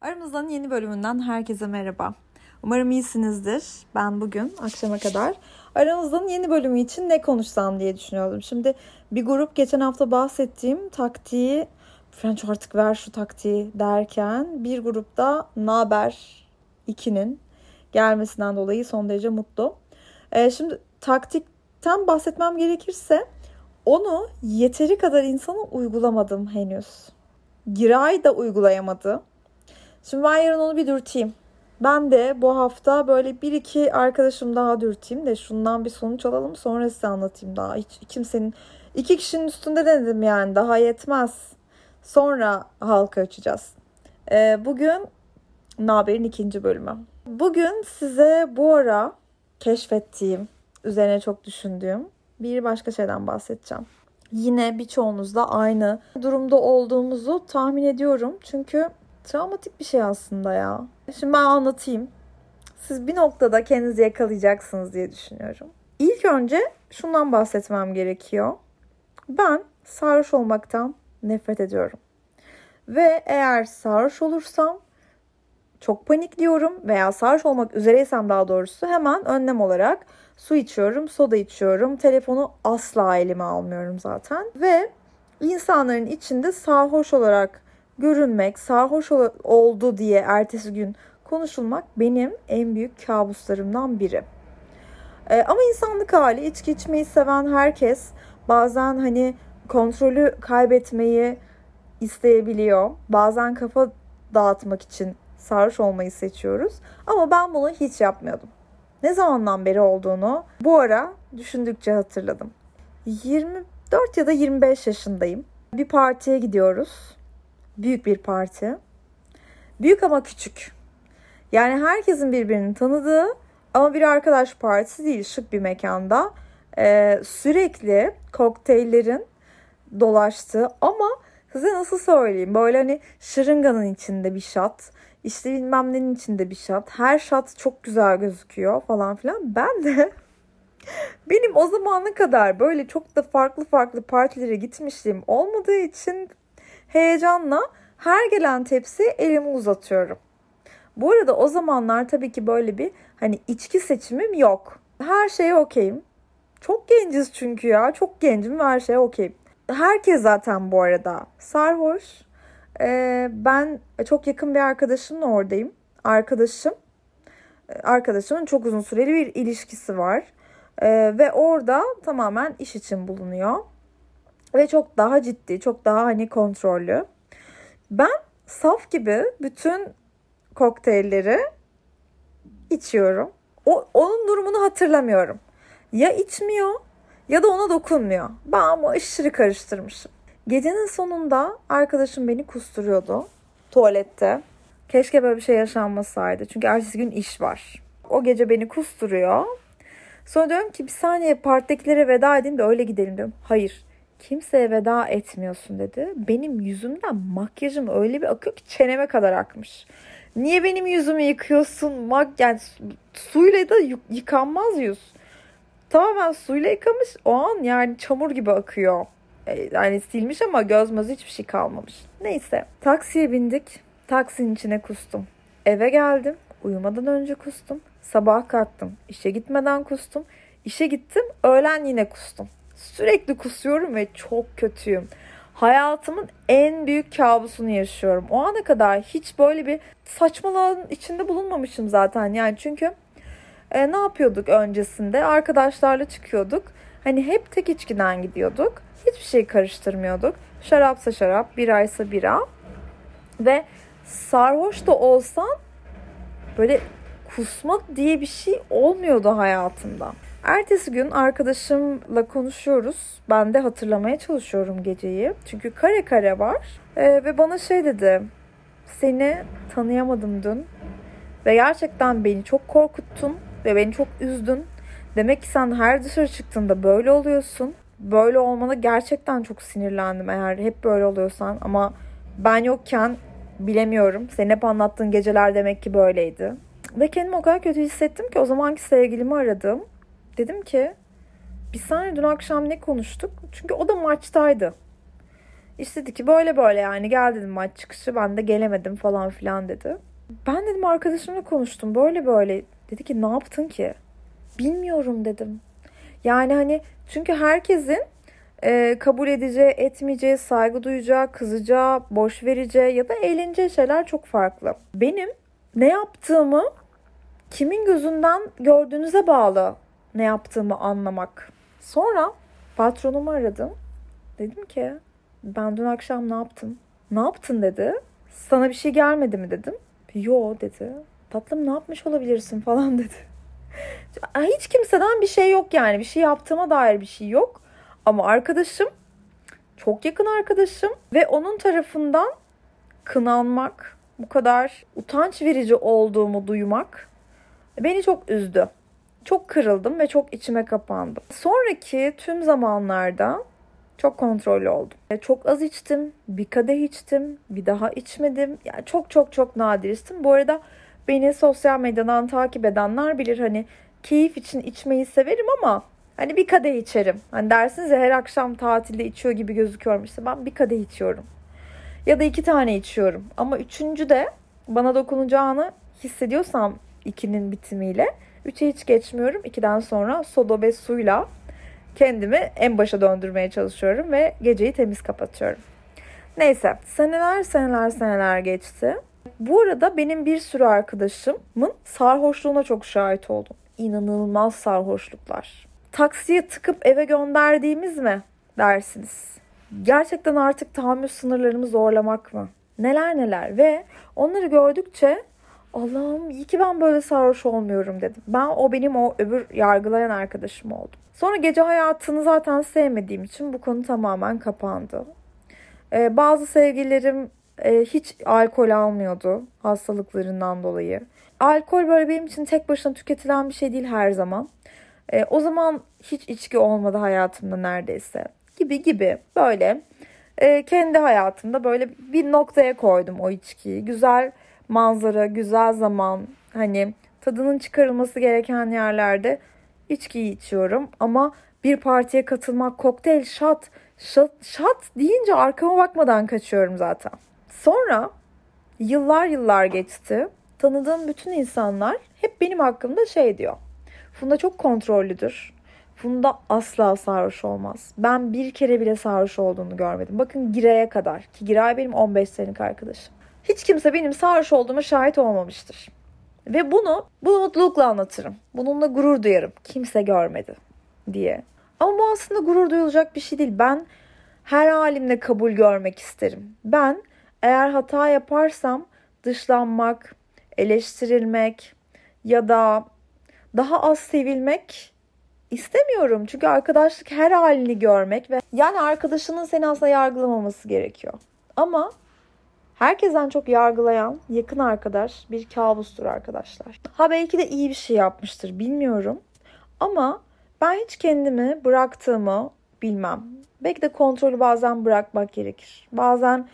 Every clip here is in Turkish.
Aramızdan yeni bölümünden herkese merhaba. Umarım iyisinizdir. Ben bugün akşama kadar aramızdan yeni bölümü için ne konuşsam diye düşünüyordum. Şimdi bir grup geçen hafta bahsettiğim taktiği French artık ver şu taktiği derken bir grupta Naber 2'nin gelmesinden dolayı son derece mutlu. Ee, şimdi taktikten bahsetmem gerekirse onu yeteri kadar insana uygulamadım henüz. Giray da uygulayamadı. Şimdi ben yarın onu bir dürteyim. Ben de bu hafta böyle bir iki arkadaşım daha dürteyim de şundan bir sonuç alalım sonra size anlatayım daha. Hiç kimsenin iki kişinin üstünde denedim yani daha yetmez. Sonra halka açacağız. Ee, bugün Naber'in ikinci bölümü. Bugün size bu ara keşfettiğim, üzerine çok düşündüğüm bir başka şeyden bahsedeceğim. Yine birçoğunuzla aynı durumda olduğumuzu tahmin ediyorum. Çünkü travmatik bir şey aslında ya. Şimdi ben anlatayım. Siz bir noktada kendinizi yakalayacaksınız diye düşünüyorum. İlk önce şundan bahsetmem gerekiyor. Ben sarhoş olmaktan nefret ediyorum. Ve eğer sarhoş olursam çok panikliyorum veya sarhoş olmak üzereysem daha doğrusu hemen önlem olarak su içiyorum, soda içiyorum. Telefonu asla elime almıyorum zaten. Ve insanların içinde sarhoş olarak görünmek, sarhoş oldu diye ertesi gün konuşulmak benim en büyük kabuslarımdan biri. Ee, ama insanlık hali içki içmeyi seven herkes bazen hani kontrolü kaybetmeyi isteyebiliyor. Bazen kafa dağıtmak için sarhoş olmayı seçiyoruz. Ama ben bunu hiç yapmıyordum. Ne zamandan beri olduğunu bu ara düşündükçe hatırladım. 24 ya da 25 yaşındayım. Bir partiye gidiyoruz. Büyük bir parti. Büyük ama küçük. Yani herkesin birbirini tanıdığı ama bir arkadaş partisi değil şık bir mekanda. Ee, sürekli kokteyllerin dolaştığı ama size nasıl söyleyeyim böyle hani şırınganın içinde bir şat işte bilmem nenin içinde bir şat her şat çok güzel gözüküyor falan filan ben de benim o zamana kadar böyle çok da farklı farklı partilere gitmişliğim olmadığı için heyecanla her gelen tepsi elimi uzatıyorum. Bu arada o zamanlar tabii ki böyle bir hani içki seçimim yok. Her şeye okeyim. Çok genciz çünkü ya. Çok gencim ve her şeye okeyim. Herkes zaten bu arada sarhoş. Ee, ben çok yakın bir arkadaşımla oradayım. Arkadaşım. Arkadaşımın çok uzun süreli bir ilişkisi var. Ee, ve orada tamamen iş için bulunuyor. Ve çok daha ciddi, çok daha hani kontrollü. Ben saf gibi bütün kokteylleri içiyorum. O, onun durumunu hatırlamıyorum. Ya içmiyor ya da ona dokunmuyor. Ben ama aşırı karıştırmışım. Gecenin sonunda arkadaşım beni kusturuyordu tuvalette. Keşke böyle bir şey yaşanmasaydı. Çünkü ertesi gün iş var. O gece beni kusturuyor. Sonra diyorum ki bir saniye partidekilere veda edeyim de öyle gidelim diyorum. Hayır kimseye veda etmiyorsun dedi. Benim yüzümden makyajım öyle bir akıyor ki çeneme kadar akmış. Niye benim yüzümü yıkıyorsun? Mak yani suyla da yıkanmaz yüz. Tamamen suyla yıkamış. O an yani çamur gibi akıyor. E, yani silmiş ama göz mazı hiçbir şey kalmamış. Neyse. Taksiye bindik. Taksinin içine kustum. Eve geldim. Uyumadan önce kustum. Sabah kalktım. İşe gitmeden kustum. İşe gittim. Öğlen yine kustum. Sürekli kusuyorum ve çok kötüyüm. Hayatımın en büyük kabusunu yaşıyorum. O ana kadar hiç böyle bir saçmalığın içinde bulunmamışım zaten. Yani çünkü e, ne yapıyorduk öncesinde? Arkadaşlarla çıkıyorduk. Hani hep tek içkiden gidiyorduk. Hiçbir şey karıştırmıyorduk. Şarapsa şarap, biraysa bira. Ve sarhoş da olsan böyle kusmak diye bir şey olmuyordu hayatımda. Ertesi gün arkadaşımla konuşuyoruz. Ben de hatırlamaya çalışıyorum geceyi. Çünkü kare kare var. Ee, ve bana şey dedi. Seni tanıyamadım dün. Ve gerçekten beni çok korkuttun. Ve beni çok üzdün. Demek ki sen her dışarı çıktığında böyle oluyorsun. Böyle olmana gerçekten çok sinirlendim eğer hep böyle oluyorsan. Ama ben yokken bilemiyorum. Senin hep anlattığın geceler demek ki böyleydi. Ve kendimi o kadar kötü hissettim ki o zamanki sevgilimi aradım. Dedim ki bir saniye dün akşam ne konuştuk? Çünkü o da maçtaydı. İstedi ki böyle böyle yani gel dedim maç çıkışı ben de gelemedim falan filan dedi. Ben dedim arkadaşımla konuştum böyle böyle. Dedi ki ne yaptın ki? Bilmiyorum dedim. Yani hani çünkü herkesin e, kabul edeceği, etmeyeceği, saygı duyacağı, kızacağı, boş vereceği ya da eğleneceği şeyler çok farklı. Benim ne yaptığımı kimin gözünden gördüğünüze bağlı ne yaptığımı anlamak. Sonra patronumu aradım. Dedim ki ben dün akşam ne yaptım? Ne yaptın dedi. Sana bir şey gelmedi mi dedim. Yo dedi. Tatlım ne yapmış olabilirsin falan dedi. Hiç kimseden bir şey yok yani. Bir şey yaptığıma dair bir şey yok. Ama arkadaşım çok yakın arkadaşım ve onun tarafından kınanmak, bu kadar utanç verici olduğumu duymak beni çok üzdü. Çok kırıldım ve çok içime kapandım. Sonraki tüm zamanlarda çok kontrollü oldum. Çok az içtim, bir kadeh içtim, bir daha içmedim. Yani çok çok çok nadir içtim. Bu arada beni sosyal medyadan takip edenler bilir hani keyif için içmeyi severim ama hani bir kadeh içerim. Hani dersiniz ya her akşam tatilde içiyor gibi gözüküyorum işte ben bir kadeh içiyorum. Ya da iki tane içiyorum. Ama üçüncü de bana dokunacağını hissediyorsam ikinin bitimiyle üçe hiç geçmiyorum. İkiden sonra soda ve suyla kendimi en başa döndürmeye çalışıyorum ve geceyi temiz kapatıyorum. Neyse seneler seneler seneler geçti. Bu arada benim bir sürü arkadaşımın sarhoşluğuna çok şahit oldum. İnanılmaz sarhoşluklar. Taksiye tıkıp eve gönderdiğimiz mi dersiniz? Gerçekten artık tahammül sınırlarımı zorlamak mı? Neler neler ve onları gördükçe Allah'ım iyi ki ben böyle sarhoş olmuyorum dedim. Ben o benim o öbür yargılayan arkadaşım oldum. Sonra gece hayatını zaten sevmediğim için bu konu tamamen kapandı. Ee, bazı sevgililerim e, hiç alkol almıyordu hastalıklarından dolayı. Alkol böyle benim için tek başına tüketilen bir şey değil her zaman. E, o zaman hiç içki olmadı hayatımda neredeyse. Gibi gibi böyle e, kendi hayatımda böyle bir noktaya koydum o içkiyi. Güzel manzara, güzel zaman hani tadının çıkarılması gereken yerlerde içkiyi içiyorum. Ama bir partiye katılmak, kokteyl, şat, şat, şat deyince arkama bakmadan kaçıyorum zaten. Sonra yıllar yıllar geçti. Tanıdığım bütün insanlar hep benim hakkımda şey diyor. Funda çok kontrollüdür. Funda asla sarhoş olmaz. Ben bir kere bile sarhoş olduğunu görmedim. Bakın Giray'a kadar ki Giray benim 15 senelik arkadaşım. Hiç kimse benim sarhoş olduğuma şahit olmamıştır. Ve bunu bu mutlulukla anlatırım. Bununla gurur duyarım. Kimse görmedi diye. Ama bu aslında gurur duyulacak bir şey değil. Ben her halimle kabul görmek isterim. Ben eğer hata yaparsam dışlanmak, eleştirilmek ya da daha az sevilmek istemiyorum. Çünkü arkadaşlık her halini görmek ve yani arkadaşının seni aslında yargılamaması gerekiyor. Ama herkesten çok yargılayan yakın arkadaş bir kabustur arkadaşlar. Ha belki de iyi bir şey yapmıştır bilmiyorum. Ama ben hiç kendimi bıraktığımı bilmem. Belki de kontrolü bazen bırakmak gerekir. Bazen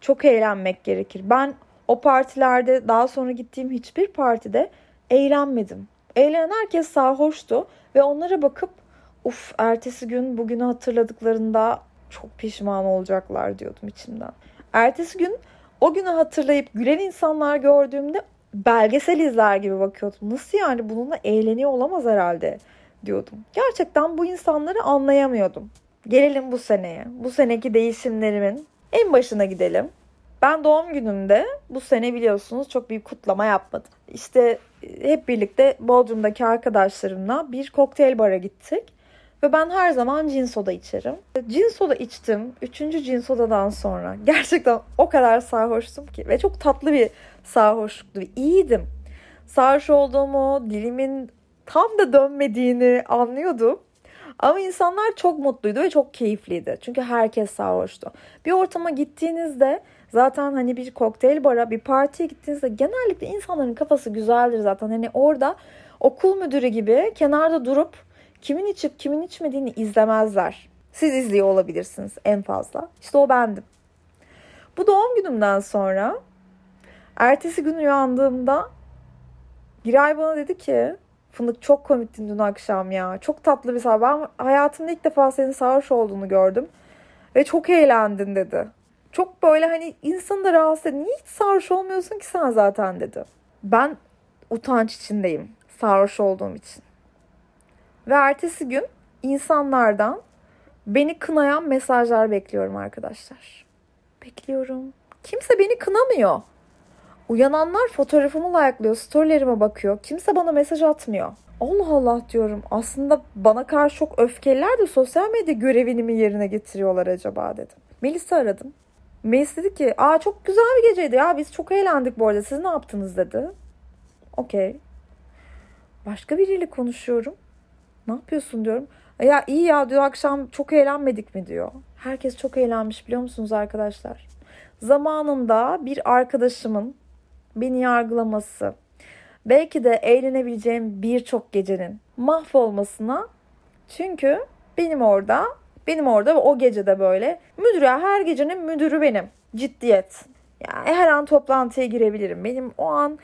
çok eğlenmek gerekir. Ben o partilerde daha sonra gittiğim hiçbir partide eğlenmedim. Eğlenen herkes sarhoştu ve onlara bakıp uf ertesi gün bugünü hatırladıklarında çok pişman olacaklar diyordum içimden. Ertesi gün o günü hatırlayıp gülen insanlar gördüğümde belgesel izler gibi bakıyordum. Nasıl yani bununla eğleniyor olamaz herhalde diyordum. Gerçekten bu insanları anlayamıyordum. Gelelim bu seneye. Bu seneki değişimlerimin en başına gidelim. Ben doğum günümde bu sene biliyorsunuz çok büyük kutlama yapmadım. İşte e, hep birlikte Bodrum'daki arkadaşlarımla bir kokteyl bara gittik. Ve ben her zaman cin soda içerim. Cin soda içtim. Üçüncü cin sodadan sonra gerçekten o kadar sarhoştum ki. Ve çok tatlı bir sarhoşluktu. İyiydim. Sarhoş olduğumu, dilimin tam da dönmediğini anlıyordum. Ama insanlar çok mutluydu ve çok keyifliydi. Çünkü herkes sarhoştu. Bir ortama gittiğinizde zaten hani bir kokteyl bara, bir partiye gittiğinizde genellikle insanların kafası güzeldir zaten. Hani orada okul müdürü gibi kenarda durup kimin içip kimin içmediğini izlemezler. Siz izliyor olabilirsiniz en fazla. İşte o bendim. Bu doğum günümden sonra ertesi gün uyandığımda Giray bana dedi ki Fındık çok komiktin dün akşam ya. Çok tatlı bir sabah. Ben hayatımda ilk defa senin sarhoş olduğunu gördüm. Ve çok eğlendin dedi. Çok böyle hani insanı da rahatsız edin. Niye hiç sarhoş olmuyorsun ki sen zaten dedi. Ben utanç içindeyim sarhoş olduğum için. Ve ertesi gün insanlardan beni kınayan mesajlar bekliyorum arkadaşlar. Bekliyorum. Kimse beni kınamıyor. Uyananlar fotoğrafımı like'lıyor, storylerime bakıyor. Kimse bana mesaj atmıyor. Allah Allah diyorum. Aslında bana karşı çok öfkeliler de sosyal medya görevini mi yerine getiriyorlar acaba dedim. Melis'i aradım. Melis dedi ki aa çok güzel bir geceydi ya biz çok eğlendik bu arada siz ne yaptınız dedi. Okey. Başka biriyle konuşuyorum. Ne yapıyorsun diyorum. Ya iyi ya diyor akşam çok eğlenmedik mi diyor. Herkes çok eğlenmiş biliyor musunuz arkadaşlar? Zamanında bir arkadaşımın beni yargılaması, belki de eğlenebileceğim birçok gecenin mahvolmasına çünkü benim orada benim orada ve o gecede böyle müdür ya her gecenin müdürü benim. Ciddiyet. Yani her an toplantıya girebilirim. Benim o an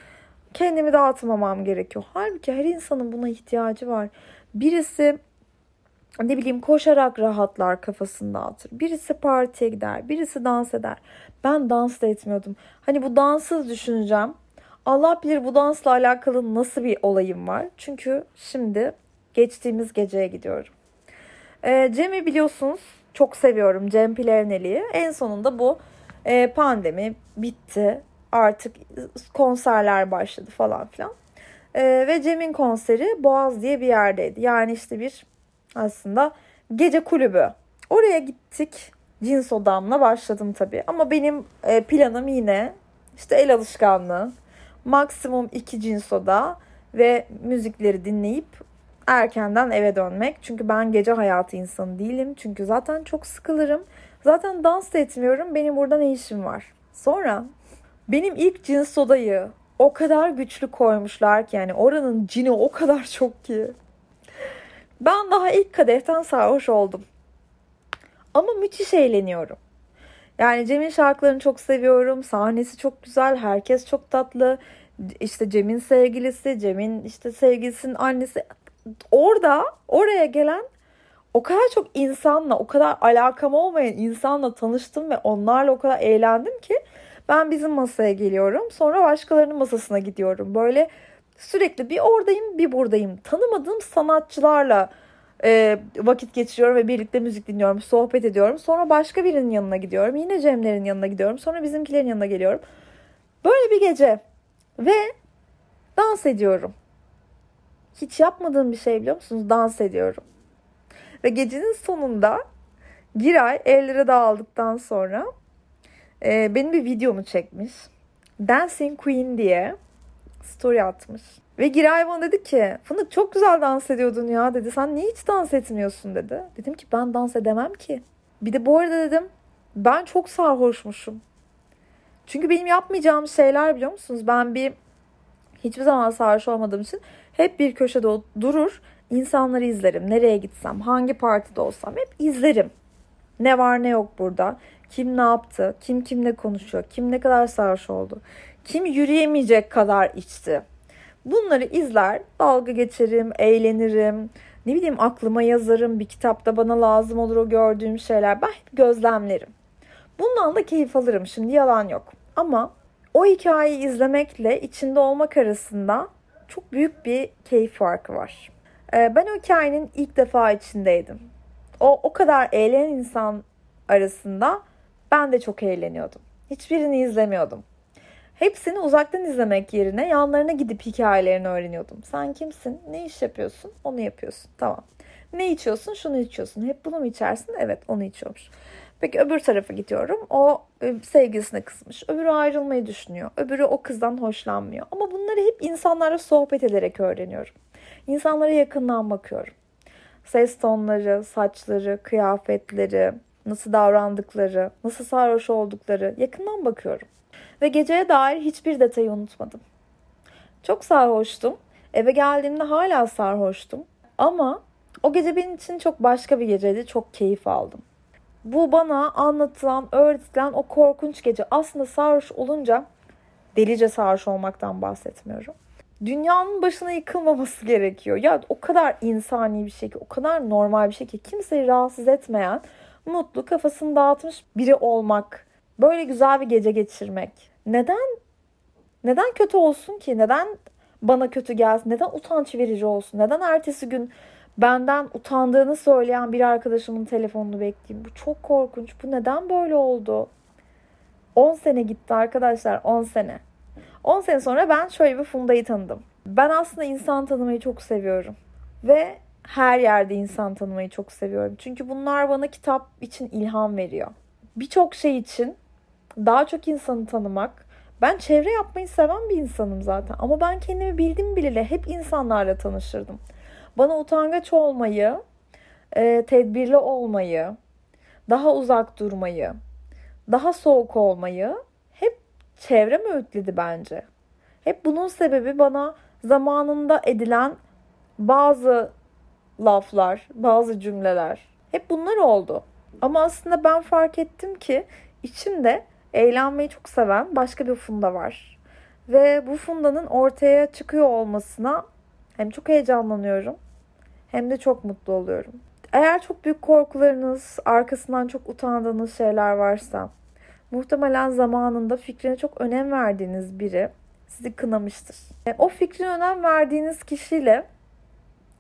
kendimi dağıtmamam gerekiyor. Halbuki her insanın buna ihtiyacı var. Birisi ne bileyim koşarak rahatlar kafasını dağıtır. Birisi partiye gider, birisi dans eder. Ben dans da etmiyordum. Hani bu danssız düşüneceğim. Allah bilir bu dansla alakalı nasıl bir olayım var. Çünkü şimdi geçtiğimiz geceye gidiyorum. E, Cem'i biliyorsunuz çok seviyorum. Cem Plevneli'yi. En sonunda bu e, pandemi bitti. Artık konserler başladı falan filan. E, ve Cem'in konseri Boğaz diye bir yerdeydi. Yani işte bir aslında gece kulübü. Oraya gittik. Cins odamla başladım tabii. Ama benim e, planım yine işte el alışkanlığı. Maksimum iki cins oda ve müzikleri dinleyip erkenden eve dönmek. Çünkü ben gece hayatı insanı değilim. Çünkü zaten çok sıkılırım. Zaten dans da etmiyorum. Benim burada ne işim var? Sonra benim ilk cins sodayı o kadar güçlü koymuşlar ki yani oranın cini o kadar çok ki. Ben daha ilk kadehten sarhoş oldum. Ama müthiş eğleniyorum. Yani Cem'in şarkılarını çok seviyorum. Sahnesi çok güzel. Herkes çok tatlı. İşte Cem'in sevgilisi, Cem'in işte sevgilisinin annesi orada oraya gelen o kadar çok insanla, o kadar alakam olmayan insanla tanıştım ve onlarla o kadar eğlendim ki ben bizim masaya geliyorum. Sonra başkalarının masasına gidiyorum. Böyle sürekli bir oradayım, bir buradayım. Tanımadığım sanatçılarla e, vakit geçiriyorum ve birlikte müzik dinliyorum, sohbet ediyorum. Sonra başka birinin yanına gidiyorum. Yine Cem'lerin yanına gidiyorum. Sonra bizimkilerin yanına geliyorum. Böyle bir gece ve dans ediyorum. Hiç yapmadığım bir şey biliyor musunuz? Dans ediyorum. Ve gecenin sonunda Giray ellere dağıldıktan sonra e, benim bir videomu çekmiş. Dancing Queen diye story atmış. Ve Giray bana dedi ki Fındık çok güzel dans ediyordun ya dedi. Sen niye hiç dans etmiyorsun dedi. Dedim ki ben dans edemem ki. Bir de bu arada dedim ben çok sarhoşmuşum. Çünkü benim yapmayacağım şeyler biliyor musunuz? Ben bir hiçbir zaman sarhoş olmadığım için hep bir köşede durur, insanları izlerim. Nereye gitsem, hangi partide olsam hep izlerim. Ne var ne yok burada. Kim ne yaptı, kim kimle konuşuyor, kim ne kadar sarhoş oldu, kim yürüyemeyecek kadar içti. Bunları izler, dalga geçerim, eğlenirim. Ne bileyim aklıma yazarım, bir kitapta bana lazım olur o gördüğüm şeyler. Ben hep gözlemlerim. Bundan da keyif alırım şimdi yalan yok. Ama o hikayeyi izlemekle içinde olmak arasında çok büyük bir keyif farkı var. Ee, ben o hikayenin ilk defa içindeydim. O o kadar eğlenen insan arasında ben de çok eğleniyordum. Hiçbirini izlemiyordum. Hepsini uzaktan izlemek yerine yanlarına gidip hikayelerini öğreniyordum. Sen kimsin? Ne iş yapıyorsun? Onu yapıyorsun. Tamam. Ne içiyorsun? Şunu içiyorsun. Hep bunu mu içersin? Evet onu içiyormuş. Peki öbür tarafa gidiyorum. O e, sevgilisine kızmış. Öbürü ayrılmayı düşünüyor. Öbürü o kızdan hoşlanmıyor. Ama bunları hep insanlarla sohbet ederek öğreniyorum. İnsanlara yakından bakıyorum. Ses tonları, saçları, kıyafetleri, nasıl davrandıkları, nasıl sarhoş oldukları yakından bakıyorum. Ve geceye dair hiçbir detayı unutmadım. Çok sarhoştum. Eve geldiğimde hala sarhoştum. Ama o gece benim için çok başka bir geceydi. Çok keyif aldım. Bu bana anlatılan, öğretilen o korkunç gece. Aslında sarhoş olunca delice sarhoş olmaktan bahsetmiyorum. Dünyanın başına yıkılmaması gerekiyor. Ya o kadar insani bir şey ki, o kadar normal bir şey ki kimseyi rahatsız etmeyen mutlu, kafasını dağıtmış biri olmak. Böyle güzel bir gece geçirmek. Neden neden kötü olsun ki? Neden bana kötü gelsin? Neden utanç verici olsun? Neden ertesi gün benden utandığını söyleyen bir arkadaşımın telefonunu bekleyeyim? Bu çok korkunç. Bu neden böyle oldu? 10 sene gitti arkadaşlar 10 sene. 10 sene sonra ben şöyle bir Funda'yı tanıdım. Ben aslında insan tanımayı çok seviyorum. Ve her yerde insan tanımayı çok seviyorum. Çünkü bunlar bana kitap için ilham veriyor. Birçok şey için daha çok insanı tanımak. Ben çevre yapmayı seven bir insanım zaten. Ama ben kendimi bildim bileli hep insanlarla tanışırdım. Bana utangaç olmayı, e, tedbirli olmayı, daha uzak durmayı, daha soğuk olmayı hep çevrem öğütledi bence. Hep bunun sebebi bana zamanında edilen bazı laflar, bazı cümleler. Hep bunlar oldu. Ama aslında ben fark ettim ki içimde eğlenmeyi çok seven başka bir Funda var. Ve bu Funda'nın ortaya çıkıyor olmasına hem çok heyecanlanıyorum hem de çok mutlu oluyorum. Eğer çok büyük korkularınız, arkasından çok utandığınız şeyler varsa muhtemelen zamanında fikrine çok önem verdiğiniz biri sizi kınamıştır. E, o fikrin önem verdiğiniz kişiyle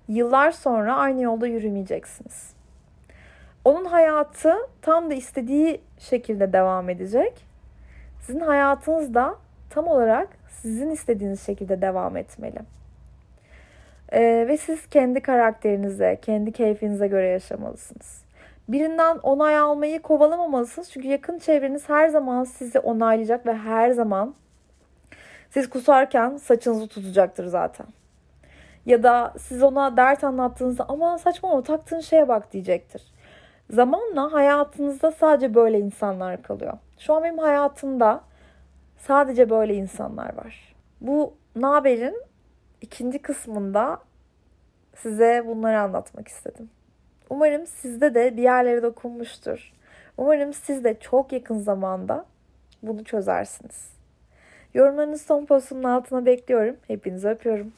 yıllar sonra aynı yolda yürümeyeceksiniz. Onun hayatı tam da istediği şekilde devam edecek. Sizin hayatınız da tam olarak sizin istediğiniz şekilde devam etmeli. Ee, ve siz kendi karakterinize, kendi keyfinize göre yaşamalısınız. Birinden onay almayı kovalamamalısınız. Çünkü yakın çevreniz her zaman sizi onaylayacak ve her zaman siz kusarken saçınızı tutacaktır zaten. Ya da siz ona dert anlattığınızda ama saçmalama taktığın şeye bak diyecektir. Zamanla hayatınızda sadece böyle insanlar kalıyor. Şu an benim hayatımda sadece böyle insanlar var. Bu Naber'in ikinci kısmında size bunları anlatmak istedim. Umarım sizde de bir yerlere dokunmuştur. Umarım siz de çok yakın zamanda bunu çözersiniz. Yorumlarınızı son postumun altına bekliyorum. Hepinizi öpüyorum.